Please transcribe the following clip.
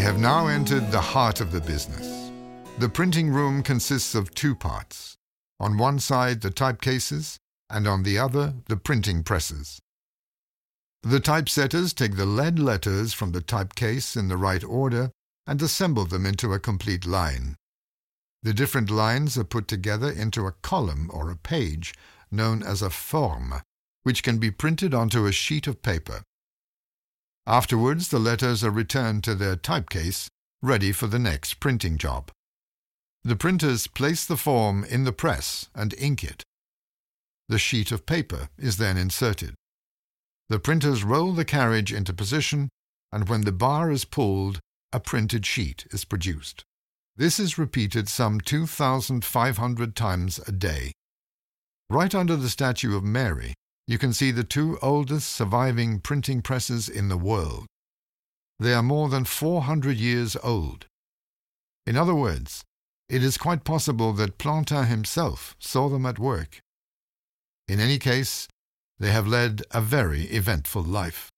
have now entered the heart of the business. The printing room consists of two parts. On one side, the type cases, and on the other, the printing presses. The typesetters take the lead letters from the type case in the right order and assemble them into a complete line. The different lines are put together into a column or a page known as a forme, which can be printed onto a sheet of paper. Afterwards, the letters are returned to their typecase, ready for the next printing job. The printers place the form in the press and ink it. The sheet of paper is then inserted. The printers roll the carriage into position, and when the bar is pulled, a printed sheet is produced. This is repeated some 2,500 times a day. Right under the statue of Mary, you can see the two oldest surviving printing presses in the world. They are more than 400 years old. In other words, it is quite possible that Plantin himself saw them at work. In any case, they have led a very eventful life.